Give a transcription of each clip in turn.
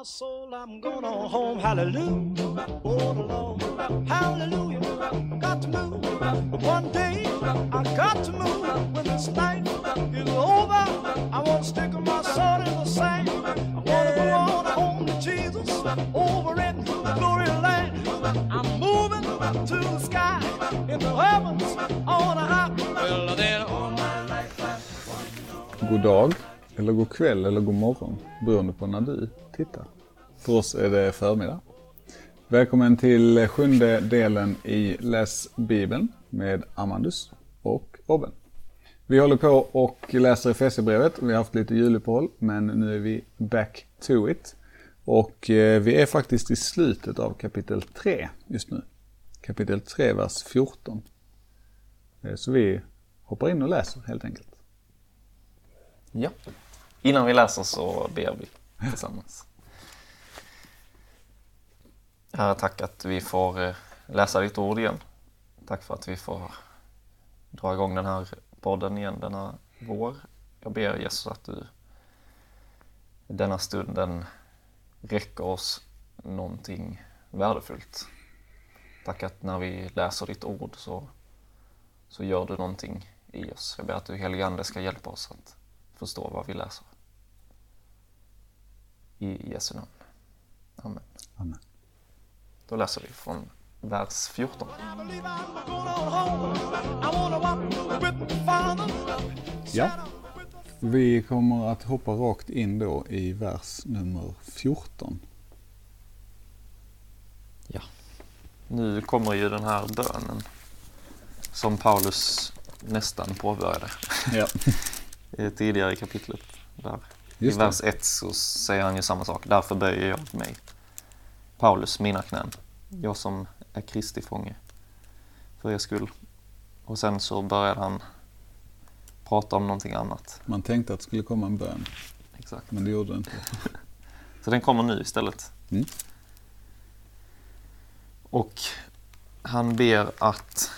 my soul, I'm going on home. Hallelujah. Oh, the Lord. Hallelujah. Got to move. One day, I got to move. When this night is over, I want to stick my sword in the sand. I want to go on home to Jesus over in the glory land. I'm moving to the sky in the heavens on a high. Well, then all my life I've God dag, eller god kväll eller god morgon beroende på när du tittar. För oss är det förmiddag. Välkommen till sjunde delen i Läs Bibeln med Amandus och Robin. Vi håller på och läser Efesierbrevet. Vi har haft lite juluppehåll men nu är vi back to it. Och eh, vi är faktiskt i slutet av kapitel 3 just nu. Kapitel 3, vers 14. Eh, så vi hoppar in och läser helt enkelt. Ja. Innan vi läser så ber vi tillsammans. Herre, tack att vi får eh, läsa ditt ord igen. Tack för att vi får dra igång den här podden igen denna vår. Jag ber Jesus att du i denna stunden räcker oss någonting värdefullt. Tack att när vi läser ditt ord så, så gör du någonting i oss. Jag ber att du helige Ande ska hjälpa oss att förstå vad vi läser. I Jesu namn. Amen. Amen. Då läser vi från vers 14. I believe I'm going on home. I wanna walk with the Father. Ja. Vi kommer att hoppa rakt in då i vers nummer 14. Ja. Nu kommer ju den här bönen som Paulus nästan påbörjade Ja. tidigare i kapitlet. Där. Just I vers 1 så säger han ju samma sak. Därför böjer jag mig. Paulus, mina knän. Jag som är Kristi fånge. För er skull. Och sen så började han prata om någonting annat. Man tänkte att det skulle komma en bön, Exakt. men det gjorde det inte. Så den kommer nu istället. Mm. Och han ber att,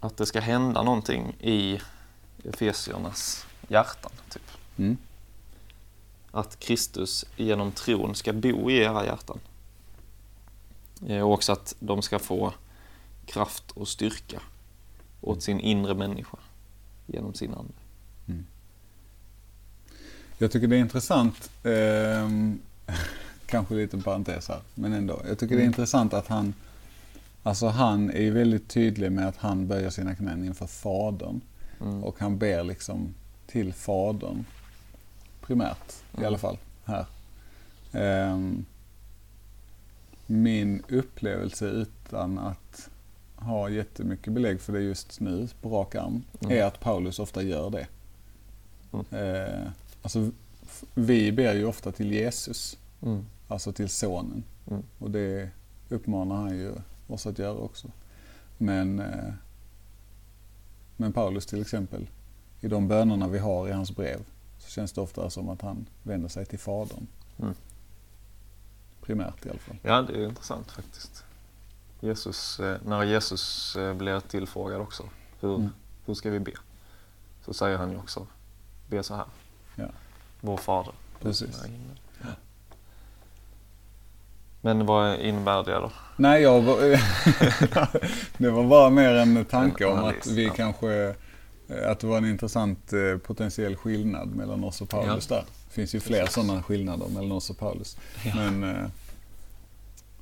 att det ska hända någonting i Efesiernas hjärtan. Typ. Mm. Att Kristus genom tron ska bo i era hjärtan. Eh, Och också att de ska få kraft och styrka åt sin inre människa genom sin ande. Jag tycker det är intressant, ehm, kanske lite parentes här, men ändå. Jag tycker det är Mm. intressant att han, alltså han är väldigt tydlig med att han böjer sina knän inför Fadern. Mm. Och han ber liksom till Fadern, primärt i Mm. alla fall här. Ehm, min upplevelse utan att ha jättemycket belägg för det just nu på rak arm Mm. är att Paulus ofta gör det. Mm. Eh, alltså, vi ber ju ofta till Jesus, Mm. alltså till sonen. Mm. Och det uppmanar han ju oss att göra också. Men, eh, men Paulus till exempel, i de bönerna vi har i hans brev så känns det ofta som att han vänder sig till Fadern. Mm. Primärt i alla fall. Ja, det är intressant faktiskt. Jesus, eh, när Jesus eh, blir tillfrågad också, hur, Mm. hur ska vi be? Så säger han ju också, be så här. Ja. Vår Fader. Precis. himlen. Men vad innebär det då? Nej, jag var, det var bara mer en tanke om att vi ja. kanske, att det var en intressant eh, potentiell skillnad mellan oss och Paulus där. Det finns ju fler sådana skillnader mellan oss och Paulus. Ja. Men, eh,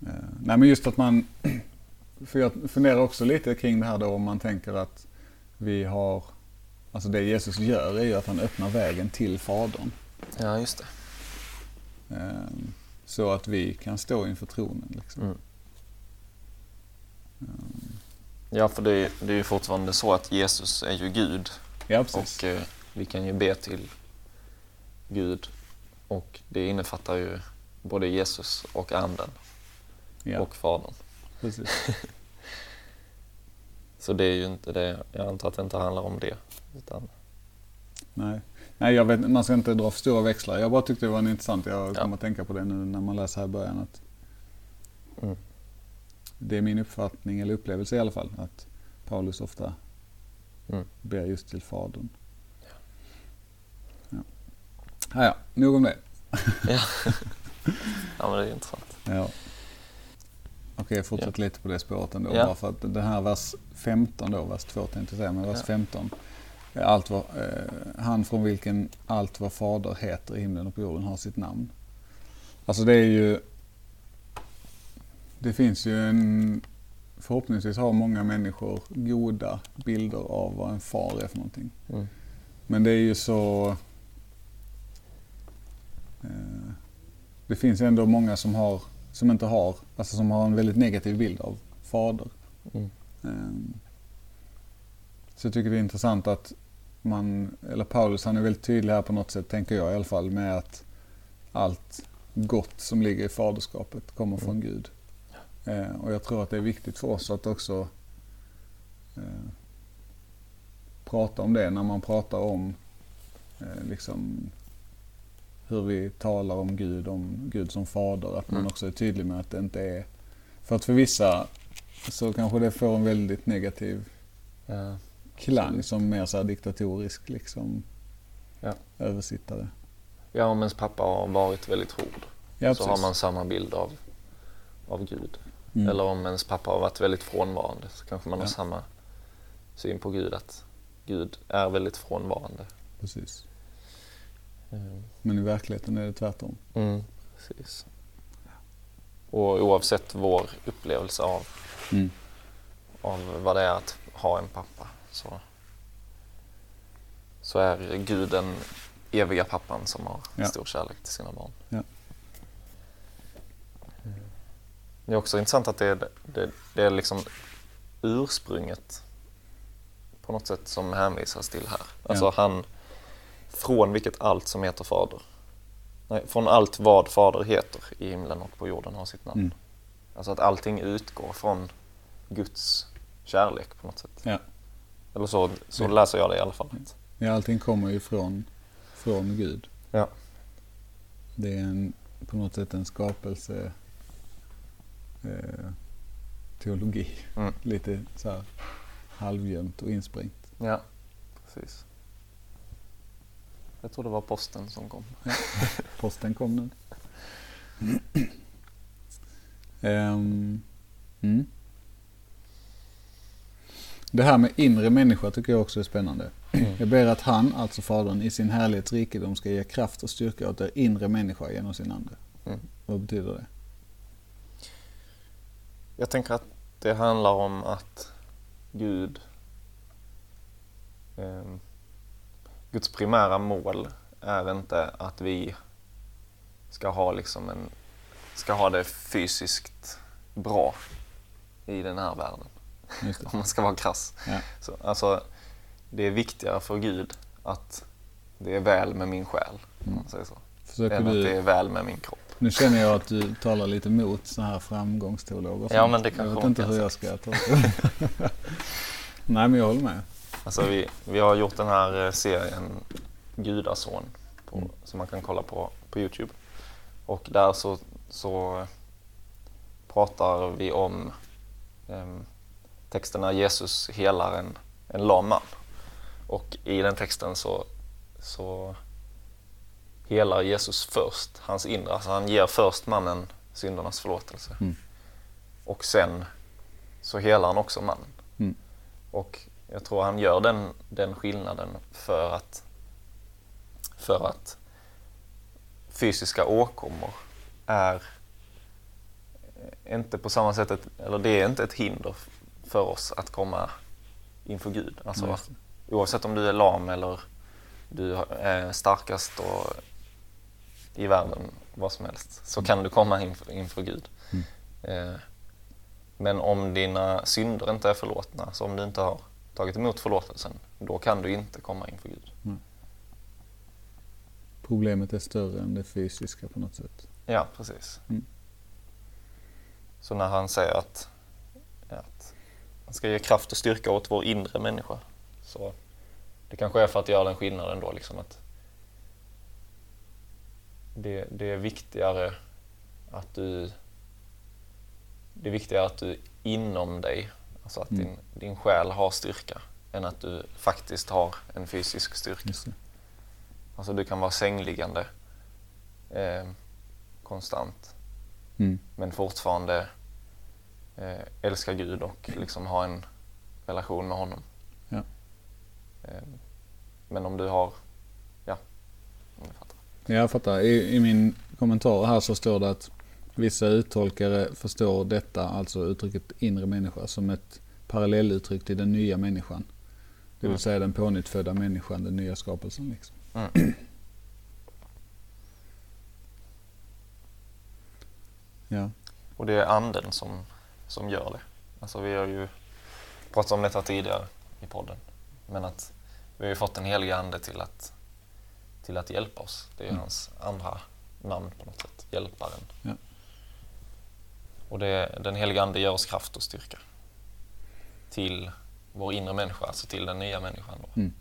eh, nej men just att man, för jag funderar också lite kring det här då om man tänker att vi har, alltså det Jesus gör är ju att han öppnar vägen till Fadern. Ja, just det. Eh, så att vi kan stå inför tronen. Liksom. Mm. Ja, för det, är- det är ju fortfarande så att Jesus är ju Gud Ja, precis. och eh, vi kan ju be till Gud och det innefattar ju både Jesus och Anden ja, och Fadern. precis. Så det är ju inte det, jag antar att det inte handlar om det. Utan, Nej, Nej jag vet, man ska inte dra för stora växlar. Jag bara tyckte det var intressant. Jag Ja. kommer att tänka på det nu när man läser här i början. Att Mm. Det är min uppfattning, eller upplevelse i alla fall, att Paulus ofta Mm. ber just till Fadern. Ja. Ja, ja, nog om det. Ja. ja, men det är intressant. Ja. Okej, fortsätt lite på det spåret ändå. Ja. Bara för att det här vers 15 då, vers 2 tänkte jag säga, men vers Ja. 15. är Allt vad, eh, han från vilken allt vad fader heter i himlen och på jorden har sitt namn. Alltså det är ju... Det finns ju en... Förhoppningsvis har många människor goda bilder av vad en far är för någonting. Mm. Men det är ju så... Eh, det finns ändå många som, har, som inte har, alltså som har en väldigt negativ bild av fader. Mm. Eh, så jag tycker det är intressant att man, eller Paulus han är väldigt tydlig här på något sätt, tänker jag i alla fall, med att allt gott som ligger i faderskapet kommer från Gud. Eh, och jag tror att det är viktigt för oss att också eh, prata om det när man pratar om eh, liksom hur vi talar om Gud, om Gud som fader. Att man Mm. också är tydlig med att det inte är... För att för vissa så kanske det får en väldigt negativ Ja. klang som mer så här diktatorisk liksom Ja. översittare. ja, om ens pappa har varit väldigt hård Ja, så har man samma bild av, av Gud. Mm. Eller om ens pappa har varit väldigt frånvarande så kanske man har Ja. samma syn på Gud, att Gud är väldigt frånvarande. Precis. Mm. Men i verkligheten är det tvärtom. Mm, precis. Och oavsett vår upplevelse av, Mm. av vad det är att ha en pappa så, så är Gud den eviga pappan som har Ja. stor kärlek till sina barn. Ja. Mm. Det är också intressant att det är, det, det är liksom ursprunget på något sätt som hänvisas till här. Alltså Ja. han, från vilket allt som heter fader. Nej, från allt vad fader heter i himlen och på jorden har sitt namn. Mm. Alltså att allting utgår från Guds kärlek på något sätt. Ja. Eller så, så läser jag det i alla fall. ja, allting kommer ju från, från Gud. Ja. Det är en, på något sätt en skapelse eh, teologi. Mm. Lite så här halvgömt och insprängt. Ja, precis. Jag tror det var posten som kom. Posten kom nu. Ehm, mm. Det här med inre människa tycker jag också är spännande. Jag ber att han, alltså Fadern, i sin härlighets rikedom ska ge kraft och styrka åt er inre människa genom sin ande. Mm. Vad betyder det? Jag tänker att det handlar om att Gud ehm, Guds primära mål är inte att vi ska ha liksom en ska ha det fysiskt bra i den här världen. Om man ska vara krass. Ja. Så, alltså, det är viktigare för Gud att det är väl med min själ, om man säger så. Försöker än att det är väl med min kropp. Nu känner jag att du talar lite mot så här framgångsteologer. Ja, men det kanske Jag vet inte hur jag ska ta det. Nej, men jag håller med. Alltså vi, vi har gjort den här eh, serien Gudason på, Mm. som man kan kolla på på Youtube. Och där så, så pratar vi om em, texten när Jesus helar en, en lam man. Och i den texten så, så helar Jesus först hans inre. Alltså han ger först mannen syndernas förlåtelse. Mm. Och sen så helar han också mannen. Mm. Och jag tror han gör den, den skillnaden för att, för att fysiska åkommor är inte på samma sätt, ett, eller det är inte ett hinder för oss att komma inför Gud. Alltså, oavsett om du är lam eller du är starkast och i världen, vad som helst, så kan du komma inför, inför Gud. Mm. Eh, men om dina synder inte är förlåtna, så om du inte har tagit emot förlåtelsen, då kan du inte komma inför Gud. Problemet är större än det fysiska på något sätt. Ja, precis. Mm. Så när han säger att, att han ska ge kraft och styrka åt vår inre människa, så det kanske är för att göra den skillnaden då, liksom att det, det är viktigare att du det är viktigare att du inom dig, alltså att Mm. din, din själ har styrka, än att du faktiskt har en fysisk styrka. Alltså du kan vara sängliggande eh, konstant. Mm. Men fortfarande eh, älska Gud och liksom ha en relation med honom. Ja. Eh, men om du har, ja, om du fattar. Jag fattar. I, I min kommentar här så står det att vissa uttolkare förstår detta, alltså uttrycket inre människa, som ett parallelluttryck till den nya människan. Det vill Mm. säga den pånyttfödda människan, den nya skapelsen. Liksom. Mm. Ja. Och det är anden som, som gör det. Alltså vi har ju pratat om detta tidigare i podden. Men att vi har ju fått en helig ande till att, till att hjälpa oss. Det är Mm. hans andra namn på något sätt, hjälparen. Ja. Och det, den heliga ande ger oss kraft och styrka till vår inre människa, alltså till den nya människan. Då. Mm.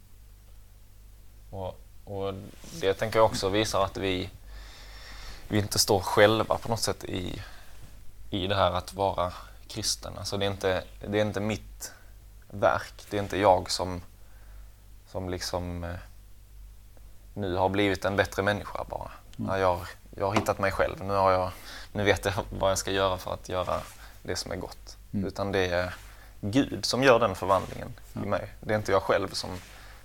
Och, och det tänker jag också visar att vi, vi inte står själva på något sätt i, i det här att vara kristen. Alltså det är inte, det är inte mitt verk. Det är inte jag som, som liksom eh, nu har blivit en bättre människa bara. Ja, jag, jag har hittat mig själv. Nu, har jag, nu vet jag vad jag ska göra för att göra det som är gott. Mm. Utan det är Gud som gör den förvandlingen i mig. Det är inte jag själv som,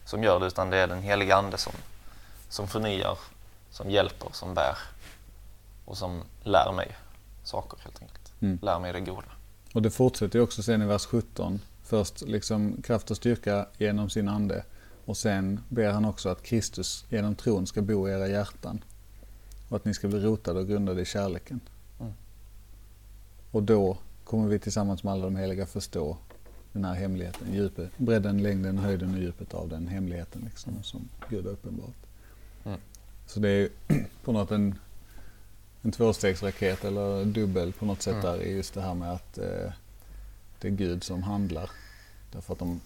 som gör det utan det är den heliga Ande som, som förnyar, som hjälper, som bär och som lär mig saker helt enkelt. Mm. Lär mig det goda. Och det fortsätter också sen i vers 17. Först liksom kraft och styrka genom sin ande. Och sen ber han också att Kristus genom tron ska bo i era hjärtan. Och att ni ska bli rotade och grundade i kärleken. Mm. Och då kommer vi tillsammans med alla de heliga förstå den här hemligheten, djupet, bredden, längden, höjden och djupet av den hemligheten liksom, som Gud har uppenbarat. Mm. Så det är på något en, en tvåstegsraket eller dubbel på något sätt Mm. där i just det här med att eh, det är Gud som handlar. Därför att om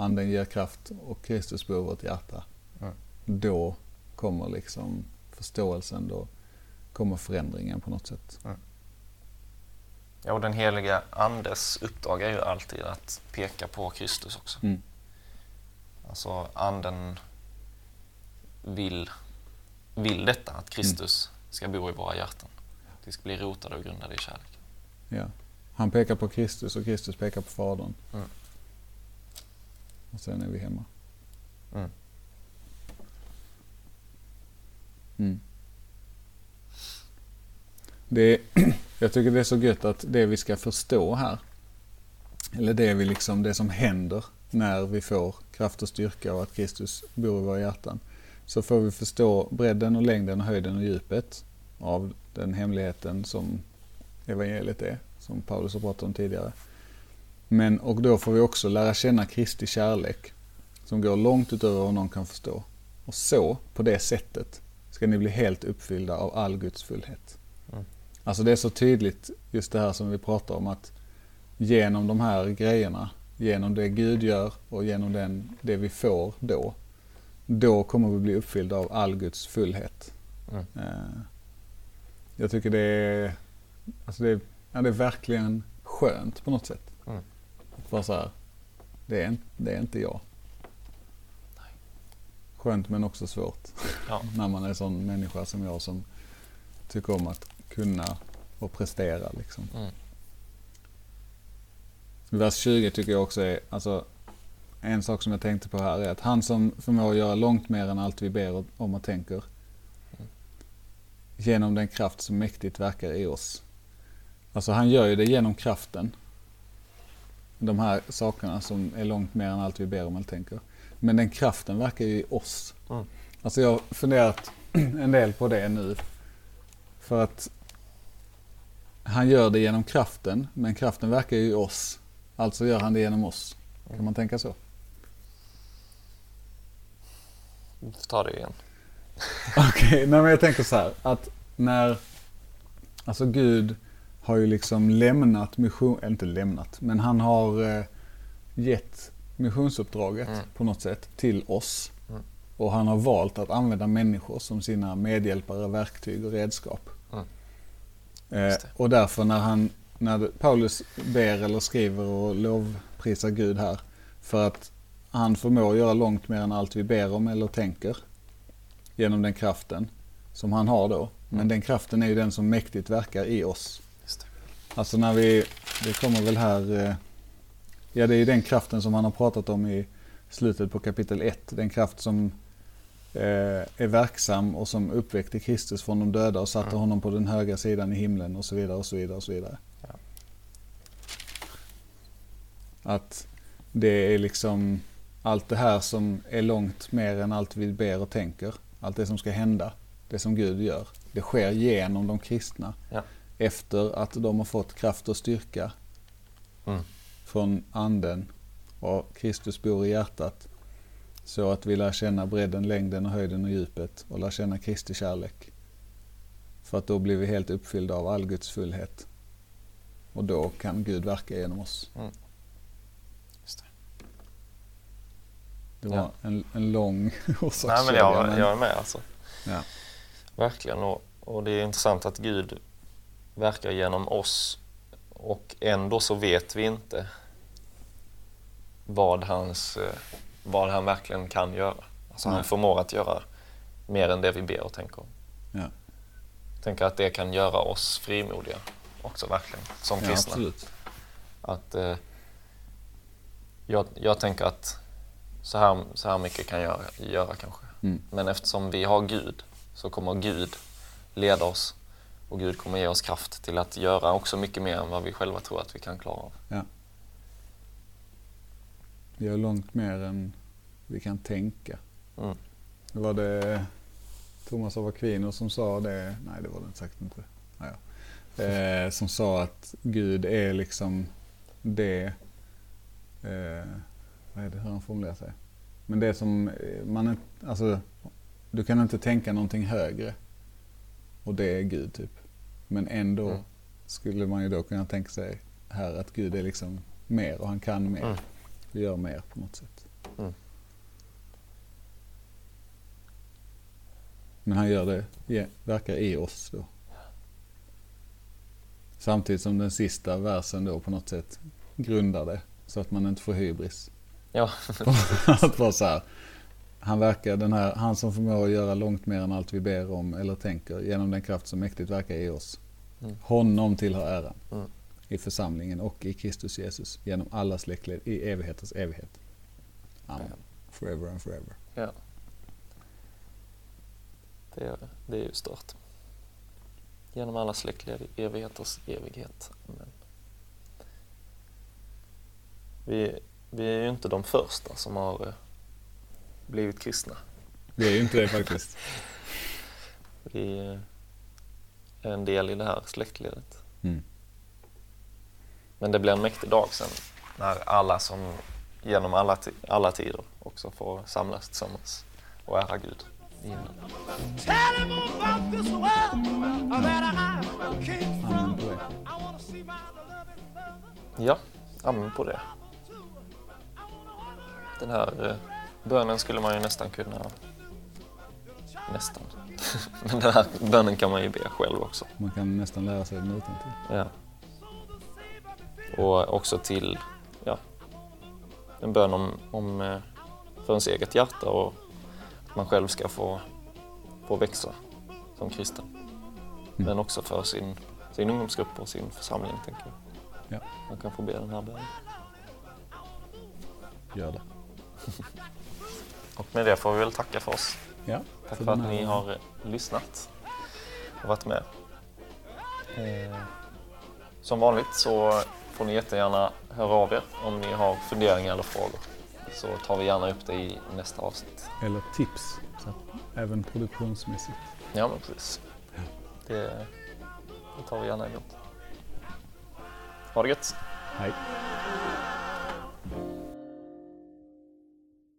anden ger kraft och Kristus bor i vårt hjärta, Mm. då kommer liksom förståelsen, då kommer förändringen på något sätt. Ja, och den heliga Andes uppdrag är ju alltid att peka på Kristus också. Mm. Alltså anden vill, vill detta, att Kristus ska bo i våra hjärtan. Att vi ska bli rotade och grundade i kärlek. Ja. Han pekar på Kristus och Kristus pekar på Fadern. Mm. Och sen är vi hemma. Mm. Mm. Det jag tycker det är så gött att det vi ska förstå här, eller det, vi liksom, det som händer när vi får kraft och styrka och att Kristus bor i våra hjärtan, så får vi förstå bredden och längden och höjden och djupet av den hemligheten som evangeliet är, som Paulus har pratat om tidigare. Men, och då får vi också lära känna Kristi kärlek som går långt utöver vad någon kan förstå. Och så, på det sättet, ska ni bli helt uppfyllda av all Guds fullhet. Mm. Alltså det är så tydligt, just det här som vi pratar om, att genom de här grejerna, genom det Gud gör och genom den, det vi får då, då kommer vi bli uppfyllda av all Guds fullhet. Mm. Eh, Jag tycker det är, alltså det, är- ja, det är verkligen skönt på något sätt. Bara så här, det är, inte- det är inte jag. Skönt men också svårt. Ja. När man är en sån människa som jag som tycker om att kunna och prestera. Liksom. Mm. Vers 20 tycker jag också är, alltså en sak som jag tänkte på här är att han som förmår göra långt mer än allt vi ber om och tänker genom den kraft som mäktigt verkar i oss. Alltså han gör ju det genom kraften. De här sakerna som är långt mer än allt vi ber om eller tänker. Men den kraften verkar ju i oss. Mm. Alltså jag har funderat en del på det nu. För att han gör det genom kraften, men kraften verkar ju i oss. Alltså gör han det genom oss. Kan man tänka så? Vi får ta det igen. Okej, nej men jag tänker så här att när, alltså Gud har ju liksom lämnat mission, eller inte lämnat, men han har eh, gett missionsuppdraget Mm. på något sätt till oss. Mm. Och han har valt att använda människor som sina medhjälpare, verktyg och redskap. Mm. Eh, och därför när han, när Paulus ber eller skriver och lovprisar Gud här, för att han förmår göra långt mer än allt vi ber om eller tänker genom den kraften som han har då. Men den kraften är ju den som mäktigt verkar i oss. Alltså när vi, det kommer väl här, eh, ja det är ju den kraften som han har pratat om i slutet på kapitel 1. Den kraft som eh, är verksam och som uppväckte Kristus från de döda och satte Mm. honom på den höga sidan i himlen och så vidare och så vidare och så vidare. Ja. Att det är liksom allt det här som är långt mer än allt vi ber och tänker. Allt det som ska hända, det som Gud gör. Det sker genom de kristna. Ja. Efter att de har fått kraft och styrka Mm. från anden och Kristus bor i hjärtat. Så att vi lär känna bredden, längden och höjden och djupet och lär känna Kristi kärlek. För att då blir vi helt uppfyllda av all Guds fullhet. Och då kan Gud verka genom oss. Just det. Det var Ja. en, en lång Nej, orsakskedja. men jag, men- jag är med alltså. Ja. Verkligen. Och, och det är intressant att Gud verkar genom oss och ändå så vet vi inte vad, hans, eh, vad han verkligen kan göra. Alltså han Nej. förmår att göra mer än det vi ber och tänker om. Ja. tänker att det kan göra oss frimodiga också verkligen, som ja, kristna. absolut. Att, eh, jag, jag tänker att så här, så här mycket kan jag göra kanske. Mm. Men eftersom vi har Gud så kommer Gud leda oss och Gud kommer ge oss kraft till att göra också mycket mer än vad vi själva tror att vi kan klara av. Vi gör långt mer än vi kan tänka. Mm. Det var det Thomas av Aquino som sa det, nej det var det sagt inte. Ja, ja. Eh, som sa att Gud är liksom det, eh, vad är det, hur han formulerar sig? Men det som eh, man alltså du kan inte tänka någonting högre och det är Gud typ. Men ändå Mm. skulle man ju då kunna tänka sig här att Gud är liksom mer och han kan mer. Mm. Vi gör mer på något sätt. Mm. Men han gör det, ja, verkar i oss då. Samtidigt som den sista versen då på något sätt grundar det. Så att man inte får hybris. Ja, att vara så här. Han verkar, den här, han som förmår att göra långt mer än allt vi ber om eller tänker genom den kraft som mäktigt verkar i oss. Mm. Honom tillhör äran. Mm. I församlingen och i Kristus Jesus genom alla släktled i evighetens evighet. Amen. Forever and forever. ja. Det, är, det är ju stört. Genom alla släktled i evigheters evighet. Amen. Vi, vi är ju inte de första som har eh, blivit kristna. Det är ju inte det faktiskt. Vi är en del i det här släktledet. Mm. Men det blir en mäktig dag sen när alla som genom alla, alla tider också får samlas tillsammans och ära Gud i himlen. Ja, amen på det. Den här eh, bönen skulle man ju nästan kunna... Nästan. Men den här bönen kan man ju be själv också. Man kan nästan lära sig den utantill. Ja. Och också till ja, en bön om, om eh, för ens eget hjärta och att man själv ska få, få växa som kristen. Men också för sin, sin ungdomsgrupp och sin församling, tänker jag. Ja, Man kan få be den här bönen. gör det. Och med det får vi väl tacka för oss. Ja, Tack så för att ni har lyssnat och varit med. Eh, Som vanligt så får ni jättegärna höra av er om ni har funderingar eller frågor. Så tar vi gärna upp det i nästa avsnitt. Eller tips, även produktionsmässigt. Ja, men precis. Det, det tar vi gärna emot. Ha det gött! Hej.